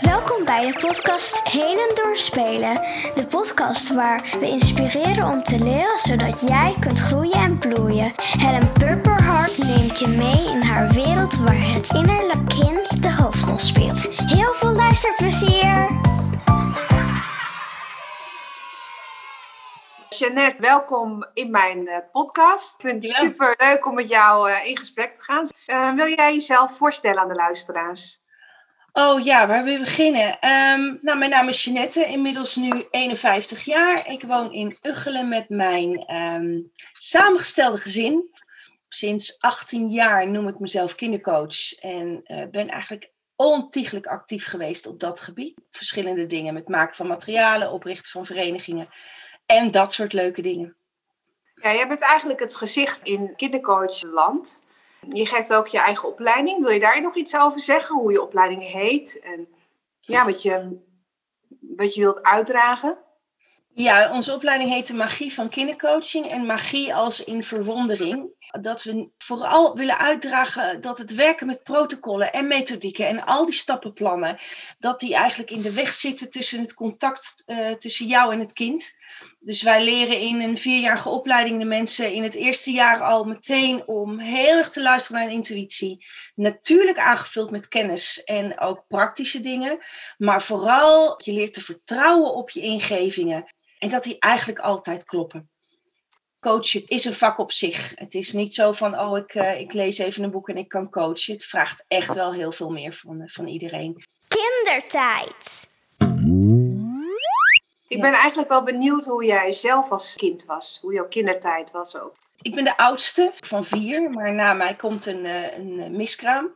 Welkom bij de podcast Heden Doorspelen. De podcast waar we inspireren om te leren zodat jij kunt groeien en bloeien. Helen Purperhart neemt je mee in haar wereld waar het innerlijk kind de hoofdrol speelt. Heel veel luisterplezier! Jeannette, welkom in mijn uh, podcast. Ik vind het super leuk om met jou uh, in gesprek te gaan. Uh, wil jij jezelf voorstellen aan de luisteraars? Oh ja, waar wil we beginnen? Um, nou, mijn naam is Jeannette, inmiddels nu 51 jaar. Ik woon in Uggelen met mijn um, samengestelde gezin. Sinds 18 jaar noem ik mezelf kindercoach en uh, ben eigenlijk ontiegelijk actief geweest op dat gebied. Verschillende dingen met maken van materialen, oprichten van verenigingen en dat soort leuke dingen. Ja, jij bent eigenlijk het gezicht in kindercoachland. Je geeft ook je eigen opleiding. Wil je daar nog iets over zeggen? Hoe je opleiding heet en ja, wat, je, wat je wilt uitdragen? Ja, onze opleiding heet de Magie van Kindercoaching en magie als in verwondering. Dat we vooral willen uitdragen dat het werken met protocollen en methodieken en al die stappenplannen, dat die eigenlijk in de weg zitten tussen het contact uh, tussen jou en het kind. Dus wij leren in een vierjarige opleiding de mensen in het eerste jaar al meteen om heel erg te luisteren naar hun intuïtie. Natuurlijk aangevuld met kennis en ook praktische dingen. Maar vooral, je leert te vertrouwen op je ingevingen. En dat die eigenlijk altijd kloppen. Coachen is een vak op zich. Het is niet zo van, oh, ik, uh, ik lees even een boek en ik kan coachen. Het vraagt echt wel heel veel meer van, van iedereen. Kindertijd. Ik ben eigenlijk wel benieuwd hoe jij zelf als kind was. Hoe jouw kindertijd was ook. Ik ben de oudste van vier, maar na mij komt een, een miskraam.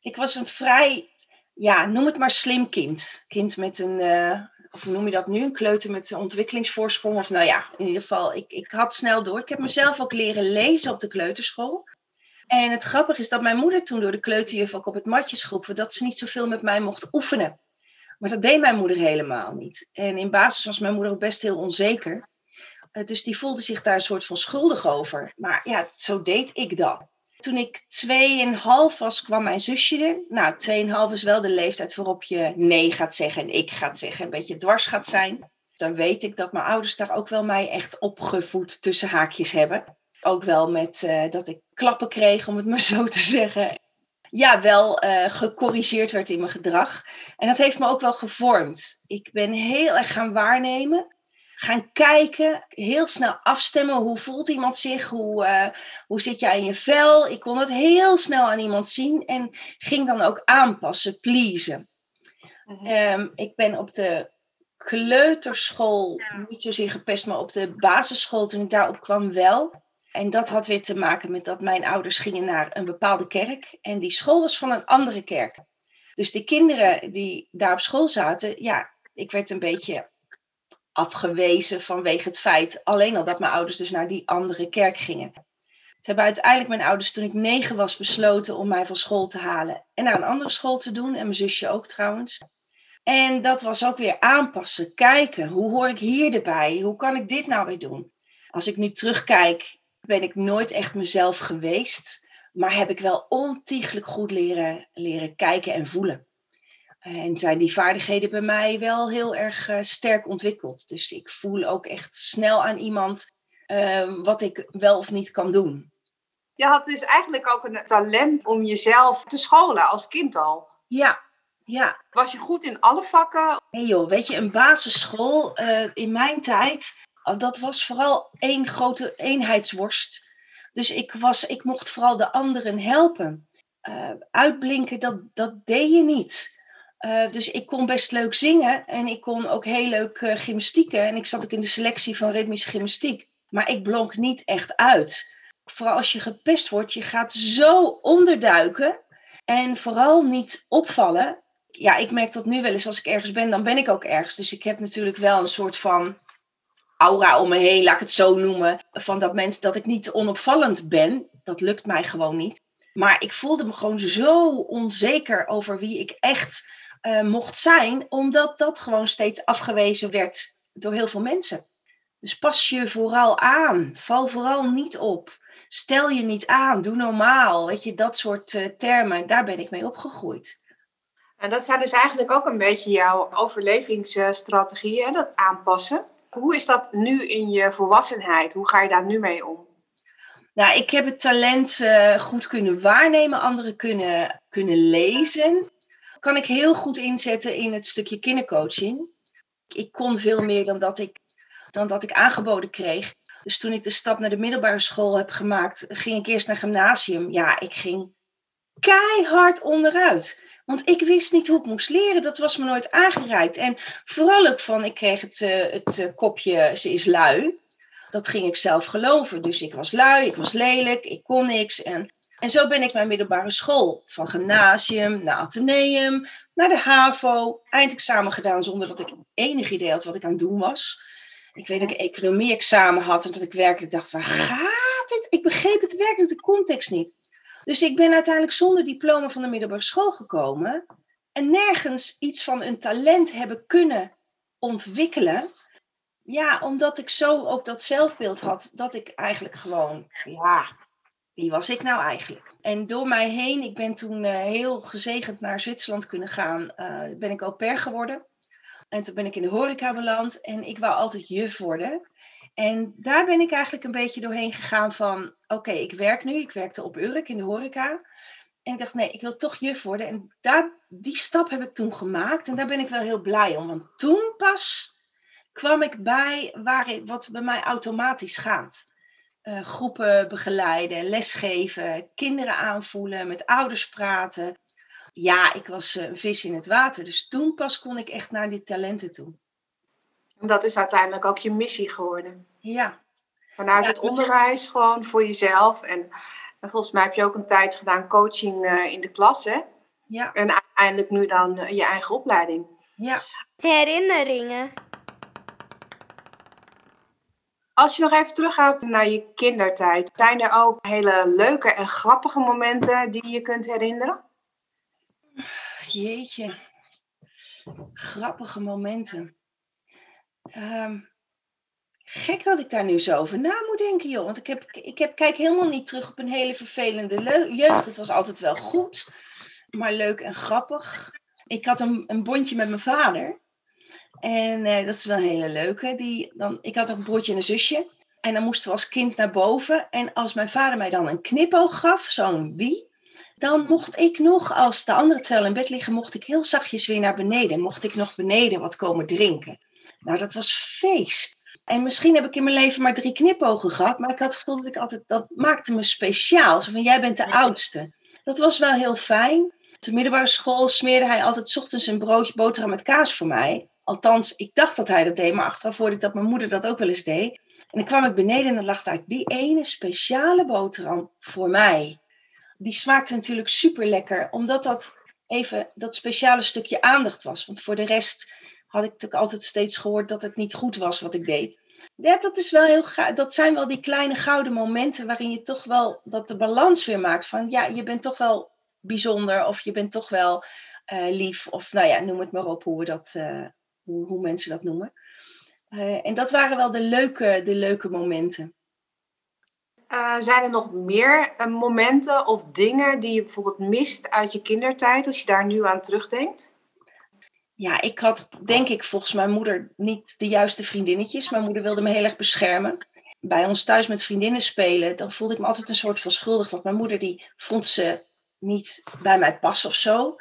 Ik was een vrij, ja, noem het maar slim kind. Kind met een, uh, of hoe noem je dat nu? Een kleuter met ontwikkelingsvoorsprong. Of nou ja, in ieder geval, ik, ik had snel door. Ik heb mezelf ook leren lezen op de kleuterschool. En het grappige is dat mijn moeder toen door de kleuterjuf ook op het matje schroeven, dat ze niet zoveel met mij mocht oefenen. Maar dat deed mijn moeder helemaal niet. En in basis was mijn moeder ook best heel onzeker. Uh, dus die voelde zich daar een soort van schuldig over. Maar ja, zo deed ik dat. Toen ik 2,5 was, kwam mijn zusje er. Nou, 2,5 is wel de leeftijd waarop je nee gaat zeggen en ik gaat zeggen. Een beetje dwars gaat zijn. Dan weet ik dat mijn ouders daar ook wel mij echt opgevoed tussen haakjes hebben. Ook wel met uh, dat ik klappen kreeg, om het maar zo te zeggen ja, wel uh, gecorrigeerd werd in mijn gedrag. En dat heeft me ook wel gevormd. Ik ben heel erg gaan waarnemen, gaan kijken, heel snel afstemmen. Hoe voelt iemand zich? Hoe, uh, hoe zit jij in je vel? Ik kon het heel snel aan iemand zien en ging dan ook aanpassen, pleasen. Mm -hmm. um, ik ben op de kleuterschool niet zozeer gepest, maar op de basisschool toen ik daarop kwam wel. En dat had weer te maken met dat mijn ouders gingen naar een bepaalde kerk. En die school was van een andere kerk. Dus de kinderen die daar op school zaten, ja, ik werd een beetje afgewezen vanwege het feit alleen al dat mijn ouders dus naar die andere kerk gingen. Het hebben uiteindelijk mijn ouders toen ik negen was besloten om mij van school te halen en naar een andere school te doen. En mijn zusje ook trouwens. En dat was ook weer aanpassen, kijken. Hoe hoor ik hier erbij? Hoe kan ik dit nou weer doen? Als ik nu terugkijk, ben ik nooit echt mezelf geweest. Maar heb ik wel ontiegelijk goed leren, leren kijken en voelen. En zijn die vaardigheden bij mij wel heel erg uh, sterk ontwikkeld. Dus ik voel ook echt snel aan iemand uh, wat ik wel of niet kan doen. Je had dus eigenlijk ook een talent om jezelf te scholen als kind al. Ja, ja. Was je goed in alle vakken? Nee joh, weet je, een basisschool uh, in mijn tijd dat was vooral één grote eenheidsworst. Dus ik, was, ik mocht vooral de anderen helpen. Uh, uitblinken, dat, dat deed je niet. Uh, dus ik kon best leuk zingen en ik kon ook heel leuk uh, gymnastieken. En ik zat ook in de selectie van ritmische gymnastiek. Maar ik blonk niet echt uit. Vooral als je gepest wordt, je gaat zo onderduiken. En vooral niet opvallen. Ja, ik merk dat nu wel eens als ik ergens ben, dan ben ik ook ergens. Dus ik heb natuurlijk wel een soort van aura om me heen, laat ik het zo noemen. Van dat mensen dat ik niet onopvallend ben. Dat lukt mij gewoon niet. Maar ik voelde me gewoon zo onzeker over wie ik echt uh, mocht zijn, omdat dat gewoon steeds afgewezen werd door heel veel mensen. Dus pas je vooral aan. Val vooral niet op. Stel je niet aan. Doe normaal. Weet je, dat soort uh, termen. Daar ben ik mee opgegroeid. En dat zijn dus eigenlijk ook een beetje jouw overlevingsstrategieën, dat aanpassen. Hoe is dat nu in je volwassenheid? Hoe ga je daar nu mee om? Nou, ik heb het talent uh, goed kunnen waarnemen, anderen kunnen, kunnen lezen. Kan ik heel goed inzetten in het stukje kindercoaching. Ik kon veel meer dan dat ik, dan dat ik aangeboden kreeg. Dus toen ik de stap naar de middelbare school heb gemaakt, ging ik eerst naar gymnasium. Ja, ik ging keihard onderuit. Want ik wist niet hoe ik moest leren. Dat was me nooit aangereikt. En vooral ook van, ik kreeg het, uh, het uh, kopje, ze is lui. Dat ging ik zelf geloven. Dus ik was lui, ik was lelijk, ik kon niks. En, en zo ben ik mijn middelbare school. Van gymnasium naar ateneum, naar de HAVO. Eindexamen gedaan zonder dat ik enig idee had wat ik aan het doen was. Ik weet dat ik economie-examen had en dat ik werkelijk dacht, waar gaat dit? Ik begreep het werkelijk de context niet. Dus ik ben uiteindelijk zonder diploma van de middelbare school gekomen en nergens iets van een talent hebben kunnen ontwikkelen. Ja, omdat ik zo ook dat zelfbeeld had dat ik eigenlijk gewoon, ja, wie was ik nou eigenlijk? En door mij heen, ik ben toen uh, heel gezegend naar Zwitserland kunnen gaan, uh, ben ik au pair geworden. En toen ben ik in de horeca beland en ik wou altijd juf worden. En daar ben ik eigenlijk een beetje doorheen gegaan van, oké, ik werk nu, ik werkte op Urk in de horeca. En ik dacht, nee, ik wil toch juf worden. En daar, die stap heb ik toen gemaakt en daar ben ik wel heel blij om. Want toen pas kwam ik bij waar wat bij mij automatisch gaat. Uh, groepen begeleiden, lesgeven, kinderen aanvoelen, met ouders praten. Ja, ik was uh, een vis in het water. Dus toen pas kon ik echt naar die talenten toe. En dat is uiteindelijk ook je missie geworden. Ja. Vanuit Ja, het onderwijs, gewoon voor jezelf. En, en volgens mij heb je ook een tijd gedaan coaching eh, in de klas, hè? Ja, En uiteindelijk nu dan eh, je eigen opleiding. ja. Herinneringen. Als je nog even teruggaat naar je kindertijd, zijn er ook hele leuke en grappige momenten die je kunt herinneren? Jeetje. Grappige momenten. Ehm, gek dat ik daar nu zo over na moet denken, joh. Want ik, heb, ik heb, kijk helemaal niet terug op een hele vervelende jeugd. Het was altijd wel goed, maar leuk en grappig. Ik had een, een bondje met mijn vader. En eh, dat is wel een hele leuke. Die, dan, ik had ook een broertje en een zusje. En dan moesten we als kind naar boven. En als mijn vader mij dan een knipoog gaf, zo'n wie, dan mocht ik nog, als de andere twee al in bed liggen, mocht ik heel zachtjes weer naar beneden. Mocht ik nog beneden wat komen drinken. Nou, dat was feest. En misschien heb ik in mijn leven maar drie knipogen gehad, maar ik had het gevoel dat ik altijd, dat maakte me speciaal. Zo van, jij bent de oudste. Dat was wel heel fijn. Op de middelbare school smeerde hij altijd 's ochtends een broodje boterham met kaas voor mij. Althans, ik dacht dat hij dat deed, maar achteraf hoorde ik dat mijn moeder dat ook wel eens deed. En dan kwam ik beneden en dan lag daar die ene speciale boterham voor mij. Die smaakte natuurlijk super lekker, omdat dat even dat speciale stukje aandacht was. Want voor de rest had ik natuurlijk altijd steeds gehoord dat het niet goed was wat ik deed. Ja, dat, is wel heel dat zijn wel die kleine gouden momenten waarin je toch wel dat de balans weer maakt. Van ja, je bent toch wel bijzonder of je bent toch wel eh, lief. Of nou ja, noem het maar op hoe, we dat, eh, hoe, hoe mensen dat noemen. Eh, en dat waren wel de leuke, de leuke momenten. Eh, zijn er nog meer eh, momenten of dingen die je bijvoorbeeld mist uit je kindertijd, als je daar nu aan terugdenkt? Ja, ik had denk ik volgens mijn moeder niet de juiste vriendinnetjes. Mijn moeder wilde me heel erg beschermen. Bij ons thuis met vriendinnen spelen, dan voelde ik me altijd een soort van schuldig. Want mijn moeder die vond ze niet bij mij passen of zo.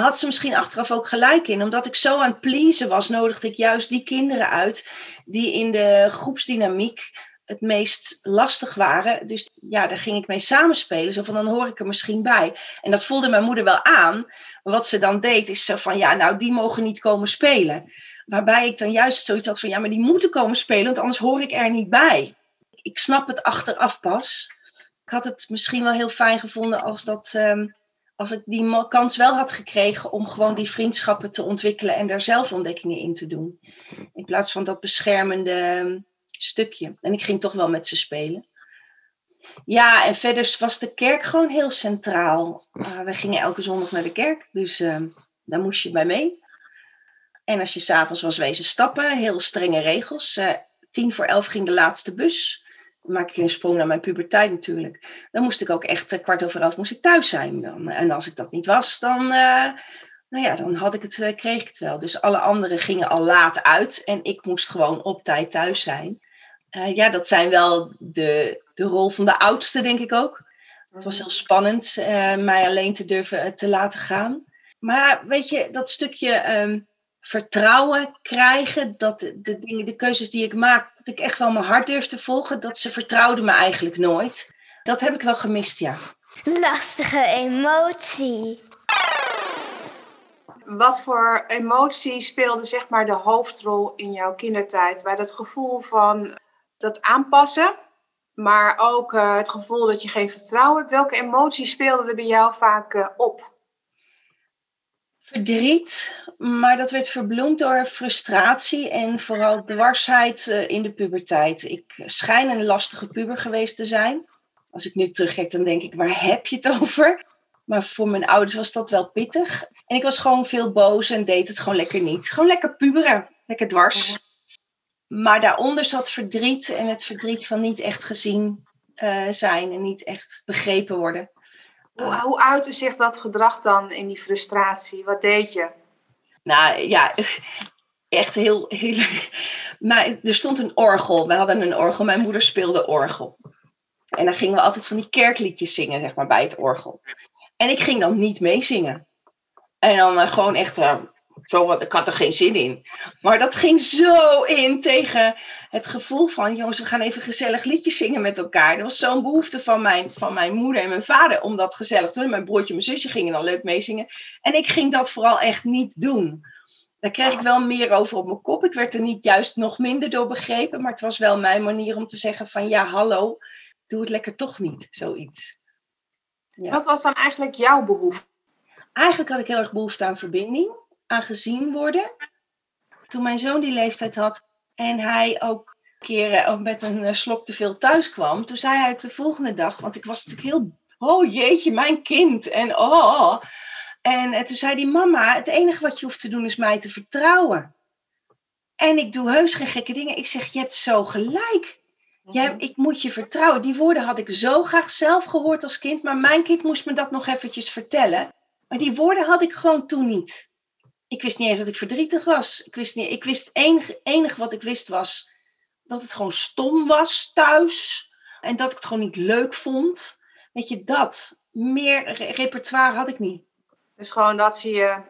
Had ze misschien achteraf ook gelijk in. Omdat ik zo aan het pleasen was, nodigde ik juist die kinderen uit die in de groepsdynamiek het meest lastig waren. Dus ja, daar ging ik mee samenspelen. Zo van, dan hoor ik er misschien bij. En dat voelde mijn moeder wel aan. Wat ze dan deed, is zo van, ja, nou, die mogen niet komen spelen. Waarbij ik dan juist zoiets had van, ja, maar die moeten komen spelen, want anders hoor ik er niet bij. Ik snap het achteraf pas. Ik had het misschien wel heel fijn gevonden als, dat, ehm, als ik die kans wel had gekregen om gewoon die vriendschappen te ontwikkelen en daar zelf ontdekkingen in te doen. In plaats van dat beschermende ehm, stukje. En ik ging toch wel met ze spelen. Ja, en verder was de kerk gewoon heel centraal. Uh, we gingen elke zondag naar de kerk, dus ehm, daar moest je bij mee. En als je s'avonds was wezen stappen, heel strenge regels. Eh, tien voor elf ging de laatste bus. Maak ik een sprong naar mijn puberteit natuurlijk. Dan moest ik ook echt eh, kwart over elf moest ik thuis zijn. Dan. En als ik dat niet was, dan, eh, nou ja, dan had ik het, eh, kreeg ik het wel. Dus alle anderen gingen al laat uit en ik moest gewoon op tijd thuis zijn. Ja, dat zijn wel de, de rol van de oudste, denk ik ook. Het was heel spannend uh, mij alleen te durven te laten gaan. Maar weet je, dat stukje ehm, vertrouwen krijgen, dat de, de, dingen, de keuzes die ik maak, dat ik echt wel mijn hart durf te volgen, dat ze vertrouwden me eigenlijk nooit. Dat heb ik wel gemist, ja. Lastige emotie. Wat voor emotie speelde zeg maar de hoofdrol in jouw kindertijd? Bij dat gevoel van dat aanpassen, maar ook uh, het gevoel dat je geen vertrouwen hebt. Welke emotie speelde er bij jou vaak uh, op? Verdriet, maar dat werd verbloemd door frustratie en vooral dwarsheid uh, in de puberteit. Ik schijn een lastige puber geweest te zijn. Als ik nu terugkijk, dan denk ik, waar heb je het over? Maar voor mijn ouders was dat wel pittig. En ik was gewoon veel boos en deed het gewoon lekker niet. Gewoon lekker puberen, lekker dwars. Maar daaronder zat verdriet en het verdriet van niet echt gezien uh, zijn en niet echt begrepen worden. Hoe, hoe uitte zich dat gedrag dan in die frustratie? Wat deed je? Nou ja, echt heel, heel. Maar er stond een orgel. We hadden een orgel. Mijn moeder speelde orgel. En dan gingen we altijd van die kerkliedjes zingen, zeg maar, bij het orgel. En ik ging dan niet meezingen. En dan uh, gewoon echt, uh, zo wat, ik had er geen zin in. Maar dat ging zo in tegen het gevoel van, jongens, we gaan even gezellig liedjes zingen met elkaar. Er was zo'n behoefte van mijn, van mijn moeder en mijn vader om dat gezellig te doen. Mijn broertje en mijn zusje gingen dan leuk meezingen. En ik ging dat vooral echt niet doen. Daar kreeg ik wel meer over op mijn kop. Ik werd er niet juist nog minder door begrepen. Maar het was wel mijn manier om te zeggen van, ja, hallo, doe het lekker toch niet, zoiets. Ja. Wat was dan eigenlijk jouw behoefte? Eigenlijk had ik heel erg behoefte aan verbinding, aan gezien worden. Toen mijn zoon die leeftijd had en hij ook ook met een slok te veel thuis kwam, toen zei hij ook de volgende dag, want ik was natuurlijk heel, oh jeetje, mijn kind. En oh. En toen zei hij, mama, het enige wat je hoeft te doen is mij te vertrouwen. En ik doe heus geen gekke dingen. Ik zeg, je hebt zo gelijk. Jij, ik moet je vertrouwen. Die woorden had ik zo graag zelf gehoord als kind, maar mijn kind moest me dat nog eventjes vertellen. Maar die woorden had ik gewoon toen niet. Ik wist niet eens dat ik verdrietig was. Ik wist, niet, ik wist enig, enig wat ik wist was dat het gewoon stom was thuis. En dat ik het gewoon niet leuk vond. Weet je, dat. Meer repertoire had ik niet. Dus gewoon dat ze je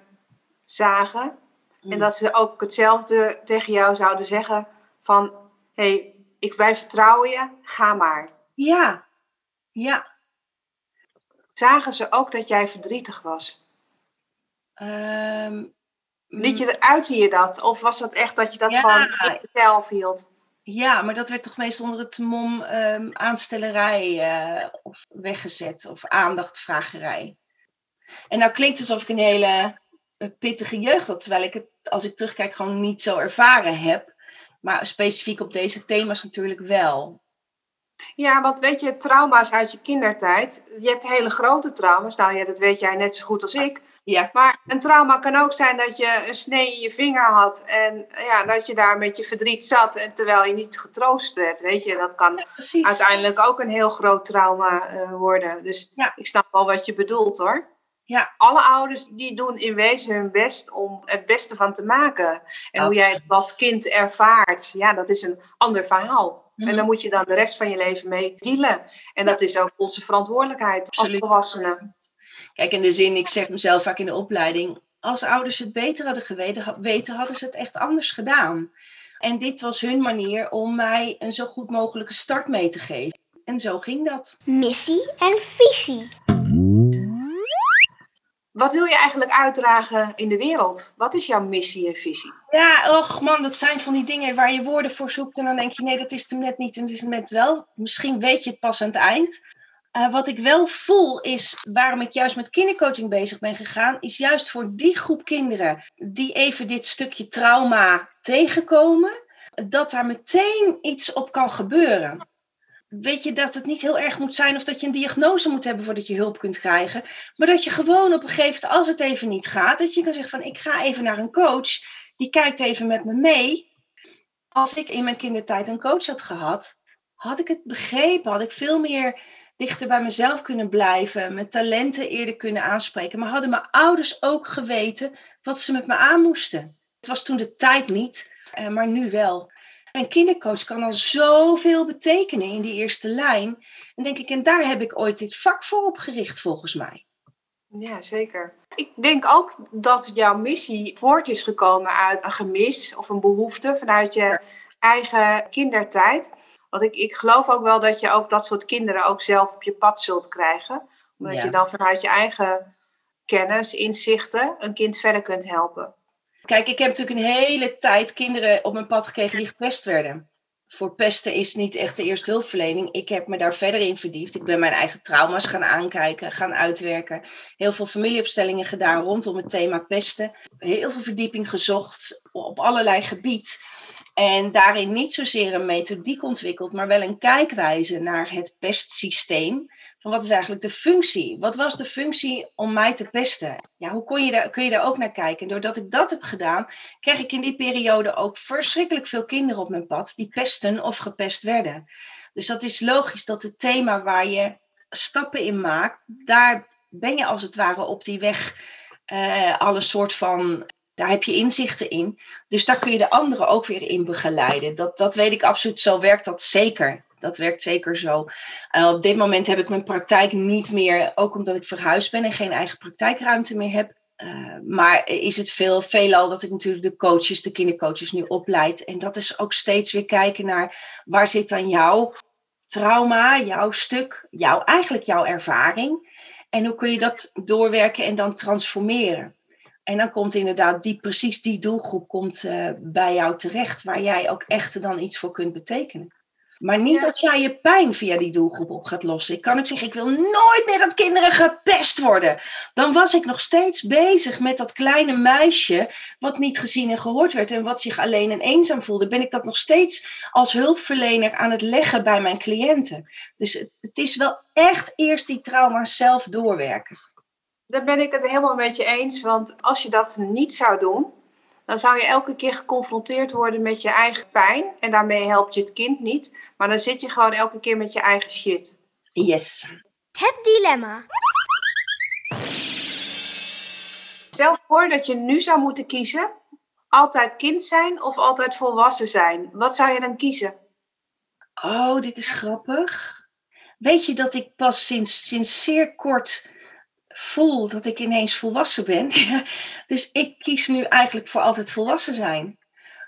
zagen. En dat ze ook hetzelfde tegen jou zouden zeggen van... hey, ik, wij vertrouwen je, ga maar. Ja, ja. Zagen ze ook dat jij verdrietig was? Um, Liet je, uitte je dat? Of was dat echt dat je dat ja, gewoon zelf hield? Ja, maar dat werd toch meestal onder het mom um, aanstellerij uh, of weggezet of aandachtvragerij. En nou klinkt het alsof ik een hele pittige jeugd had, terwijl ik het, als ik terugkijk, gewoon niet zo ervaren heb. Maar specifiek op deze thema's natuurlijk wel. Ja, want weet je, trauma's uit je kindertijd. Je hebt hele grote trauma's. Nou ja, dat weet jij net zo goed als ik. Ja. Maar een trauma kan ook zijn dat je een snee in je vinger had. En ja, dat je daar met je verdriet zat. En terwijl je niet getroost werd. Weet je, dat kan ja, uiteindelijk ook een heel groot trauma uh, worden. Dus ja. ik snap wel wat je bedoelt hoor. Ja. Alle ouders die doen in wezen hun best om het beste van te maken. En hoe jij het als kind ervaart, ja, dat is een ander verhaal. En daar moet je dan de rest van je leven mee dealen. En dat is ook onze verantwoordelijkheid Absoluut. als volwassenen. Kijk, in de zin, ik zeg mezelf vaak in de opleiding, als ouders het beter hadden geweten, weten, hadden ze het echt anders gedaan. En dit was hun manier om mij een zo goed mogelijke start mee te geven. En zo ging dat. Missie en visie. Wat wil je eigenlijk uitdragen in de wereld? Wat is jouw missie en visie? Ja, och man, dat zijn van die dingen waar je woorden voor zoekt en dan denk je nee, dat is hem net niet en dat is hem net wel. Misschien weet je het pas aan het eind. Uh, wat ik wel voel is, waarom ik juist met kindercoaching bezig ben gegaan, is juist voor die groep kinderen die even dit stukje trauma tegenkomen, dat daar meteen iets op kan gebeuren weet je dat het niet heel erg moet zijn of dat je een diagnose moet hebben voordat je hulp kunt krijgen. Maar dat je gewoon op een gegeven moment, als het even niet gaat, dat je kan zeggen van ik ga even naar een coach. Die kijkt even met me mee. Als ik in mijn kindertijd een coach had gehad, had ik het begrepen. Had ik veel meer dichter bij mezelf kunnen blijven, mijn talenten eerder kunnen aanspreken. Maar hadden mijn ouders ook geweten wat ze met me aan moesten? Het was toen de tijd niet, eh, maar nu wel. Een kindercoach kan al zoveel betekenen in die eerste lijn. En denk ik, en daar heb ik ooit dit vak voor opgericht, volgens mij. Ja, zeker. Ik denk ook dat jouw missie voort is gekomen uit een gemis of een behoefte vanuit je eigen kindertijd. Want ik, ik geloof ook wel dat je ook dat soort kinderen ook zelf op je pad zult krijgen. Omdat je dan vanuit je eigen kennis, inzichten, een kind verder kunt helpen. Kijk, ik heb natuurlijk een hele tijd kinderen op mijn pad gekregen die gepest werden. Voor pesten is niet echt de eerste hulpverlening. Ik heb me daar verder in verdiept. Ik ben mijn eigen trauma's gaan aankijken, gaan uitwerken. Heel veel familieopstellingen gedaan rondom het thema pesten. Heel veel verdieping gezocht op allerlei gebied. En daarin niet zozeer een methodiek ontwikkeld, maar wel een kijkwijze naar het pestsysteem. Van wat is eigenlijk de functie? Wat was de functie om mij te pesten? Ja, hoe kon je daar, kun je daar ook naar kijken? En doordat ik dat heb gedaan, kreeg ik in die periode ook verschrikkelijk veel kinderen op mijn pad die pesten of gepest werden. Dus dat is logisch dat het thema waar je stappen in maakt, daar ben je als het ware op die weg uh, alle soort van daar heb je inzichten in. Dus daar kun je de anderen ook weer in begeleiden. Dat, dat weet ik absoluut. Zo werkt dat zeker. Dat werkt zeker zo. Uh, op dit moment heb ik mijn praktijk niet meer, ook omdat ik verhuisd ben en geen eigen praktijkruimte meer heb. Uh, maar is het veel, veelal dat ik natuurlijk de coaches, de kindercoaches nu opleid. En dat is ook steeds weer kijken naar waar zit dan jouw trauma, jouw stuk, jouw, eigenlijk jouw ervaring. En hoe kun je dat doorwerken en dan transformeren? En dan komt inderdaad die, precies die doelgroep komt, uh, bij jou terecht, waar jij ook echt dan iets voor kunt betekenen. Maar niet dat jij je pijn via die doelgroep op gaat lossen. Ik kan ook zeggen, ik wil nooit meer dat kinderen gepest worden. Dan was ik nog steeds bezig met dat kleine meisje wat niet gezien en gehoord werd en wat zich alleen en eenzaam voelde. Ben ik dat nog steeds als hulpverlener aan het leggen bij mijn cliënten. Dus het, het is wel echt eerst die trauma zelf doorwerken. Daar ben ik het helemaal met je eens. Want als je dat niet zou doen, dan zou je elke keer geconfronteerd worden met je eigen pijn. En daarmee helpt je het kind niet. Maar dan zit je gewoon elke keer met je eigen shit. Yes. Het dilemma. Stel voor dat je nu zou moeten kiezen. Altijd kind zijn of altijd volwassen zijn. Wat zou je dan kiezen? Oh, dit is grappig. Weet je dat ik pas sinds, sinds zeer kort voel dat ik ineens volwassen ben. dus ik kies nu eigenlijk voor altijd volwassen zijn.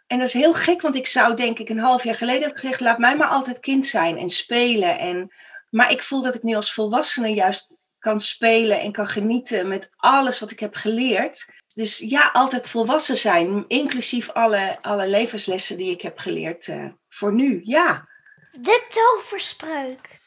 En dat is heel gek, want ik zou denk ik een half jaar geleden hebben gezegd, laat mij maar altijd kind zijn en spelen. En, maar ik voel dat ik nu als volwassene juist kan spelen en kan genieten met alles wat ik heb geleerd. Dus ja, altijd volwassen zijn, inclusief alle, alle levenslessen die ik heb geleerd uh, voor nu. Ja. De toverspreuk.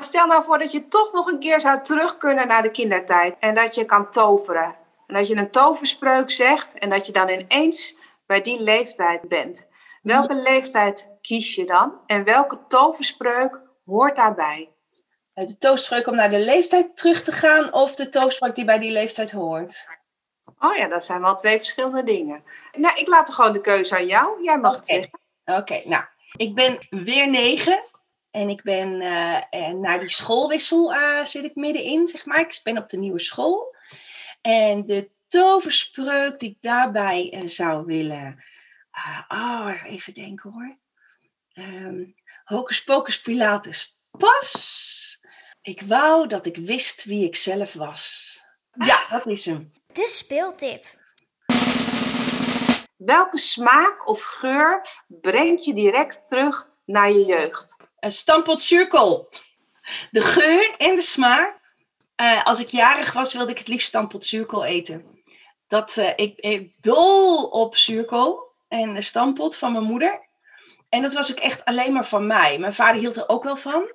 Stel nou voor dat je toch nog een keer zou terug kunnen naar de kindertijd en dat je kan toveren. En dat je een toverspreuk zegt en dat je dan ineens bij die leeftijd bent. Welke leeftijd kies je dan en welke toverspreuk hoort daarbij? De toverspreuk om naar de leeftijd terug te gaan of de toverspreuk die bij die leeftijd hoort? Oh ja, dat zijn wel twee verschillende dingen. Nou, ik laat er gewoon de keuze aan jou. Jij mag het zeggen. Oké, nou, ik ben weer negen. En ik ben uh, naar die schoolwissel uh, zit ik middenin, zeg maar. Ik ben op de nieuwe school. En de toverspreuk die ik daarbij uh, zou willen. oh, even denken hoor. Um, Hocus Pocus Pilatus. Pas! Ik wou dat ik wist wie ik zelf was. Ja, dat is hem. De speeltip. Welke smaak of geur brengt je direct terug naar je jeugd? Een stampot cirkel. De geur en de smaak. Uh, als ik jarig was, wilde ik het liefst stampot cirkel eten. Dat, uh, ik, ik dol op cirkel en de stampot van mijn moeder. En dat was ook echt alleen maar van mij. Mijn vader hield er ook wel van.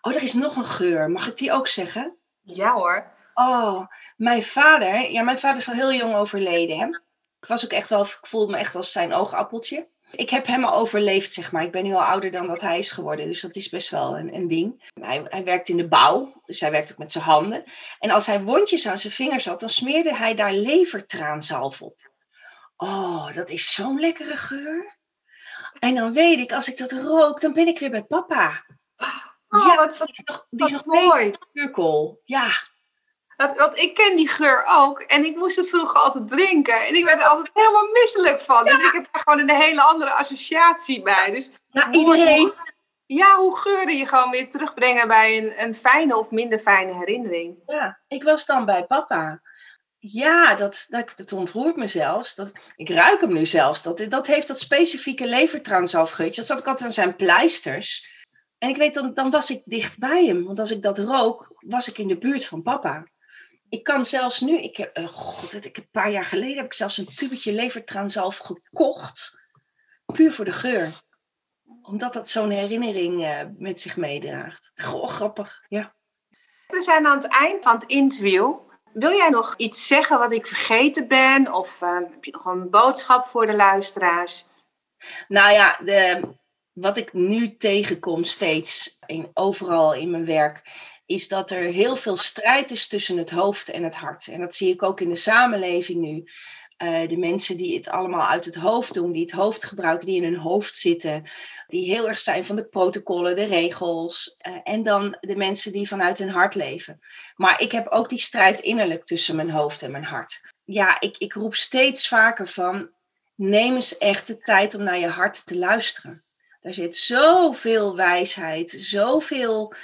Oh, er is nog een geur. Mag ik die ook zeggen? Ja hoor. Oh, mijn vader. Ja, mijn vader is al heel jong overleden. Hè? Ik was ook echt wel, ik voelde me echt als zijn oogappeltje. Ik heb hem al overleefd, zeg maar. Ik ben nu al ouder dan dat hij is geworden. Dus dat is best wel een, een ding. Hij, hij werkt in de bouw. Dus hij werkt ook met zijn handen. En als hij wondjes aan zijn vingers had, dan smeerde hij daar levertraanzalf op. Oh, dat is zo'n lekkere geur. En dan weet ik, als ik dat rook, dan ben ik weer bij papa. Oh, Ja, wat, wat, Die is nog, die is nog mooi. cirkel. Ja, want ik ken die geur ook. En ik moest het vroeger altijd drinken. En ik werd er altijd helemaal misselijk van. Dus ik heb daar gewoon een hele andere associatie bij. Dus ja iedereen. hoe- Ja, hoe geuren je gewoon weer terugbrengen bij een, een fijne of minder fijne herinnering. Ja, ik was dan bij papa. Ja, dat, dat, dat ontroert me zelfs. Dat, ik ruik hem nu zelfs. Dat, dat heeft dat specifieke levertransafgeurtje. Dat zat ik altijd aan zijn pleisters. En ik weet, dan, dan was ik dicht bij hem. Want als ik dat rook, was ik in de buurt van papa. Ik kan zelfs nu, ik heb, eh, god, ik heb een paar jaar geleden heb ik zelfs een tubetje levertransalf gekocht. Puur voor de geur. Omdat dat zo'n herinnering eh, met zich meedraagt. Goh, grappig, ja. We zijn aan het eind van het interview. Wil jij nog iets zeggen wat ik vergeten ben? Of eh, heb je nog een boodschap voor de luisteraars? Nou ja, de, wat ik nu tegenkom steeds in, overal in mijn werk, is dat er heel veel strijd is tussen het hoofd en het hart. En dat zie ik ook in de samenleving nu. Eh, de mensen die het allemaal uit het hoofd doen, die het hoofd gebruiken, die in hun hoofd zitten, die heel erg zijn van de protocollen, de regels. eh, en dan de mensen die vanuit hun hart leven. Maar ik heb ook die strijd innerlijk tussen mijn hoofd en mijn hart. Ja, ik, ik roep steeds vaker van, neem eens echt de tijd om naar je hart te luisteren. Daar zit zoveel wijsheid, zoveel,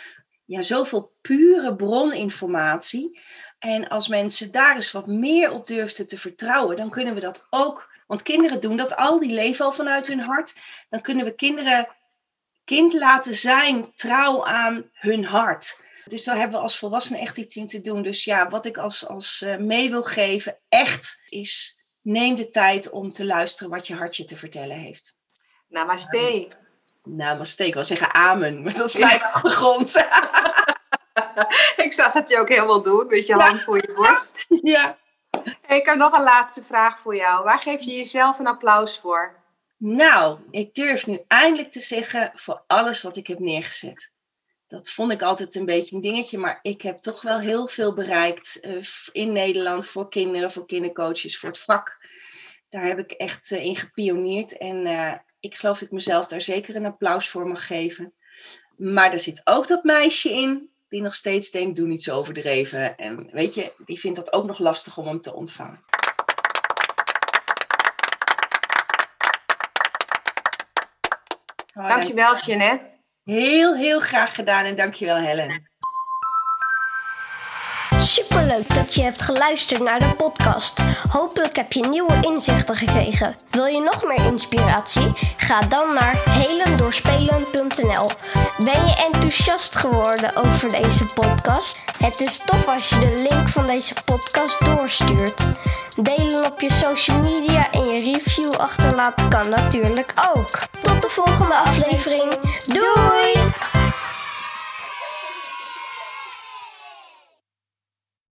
ja, zoveel pure broninformatie. En als mensen daar eens wat meer op durfden te vertrouwen, dan kunnen we dat ook. Want kinderen doen dat al, die leven al vanuit hun hart. Dan kunnen we kinderen kind laten zijn, trouw aan hun hart. Dus daar hebben we als volwassenen echt iets in te doen. Dus ja, wat ik als, als eh, mee wil geven, echt, is neem de tijd om te luisteren wat je hartje te vertellen heeft. Namaste. Nou, maar steek wel zeggen amen, maar dat is mijn achtergrond. ik zag het je ook helemaal doen met je Ja. hand voor je borst. ja. Ik heb nog een laatste vraag voor jou. Waar geef je jezelf een applaus voor? Nou, ik durf nu eindelijk te zeggen voor alles wat ik heb neergezet. Dat vond ik altijd een beetje een dingetje, maar ik heb toch wel heel veel bereikt eh, in Nederland voor kinderen, voor kindercoaches, voor het vak. Daar heb ik echt eh, in gepioneerd en eh, ik geloof dat ik mezelf daar zeker een applaus voor mag geven. Maar er zit ook dat meisje in die nog steeds denkt, doe niet zo overdreven. En weet je, die vindt dat ook nog lastig om hem te ontvangen. Oh, Dankjewel, Jeannette. Heel, heel graag gedaan en dankjewel Helen. Superleuk dat je hebt geluisterd naar de podcast. Hopelijk heb je nieuwe inzichten gekregen. Wil je nog meer inspiratie? Ga dan naar helendoorspelen.nl. Ben je enthousiast geworden over deze podcast? Het is tof als je de link van deze podcast doorstuurt. Delen op je social media en je review achterlaten kan natuurlijk ook. Tot de volgende aflevering. Doei!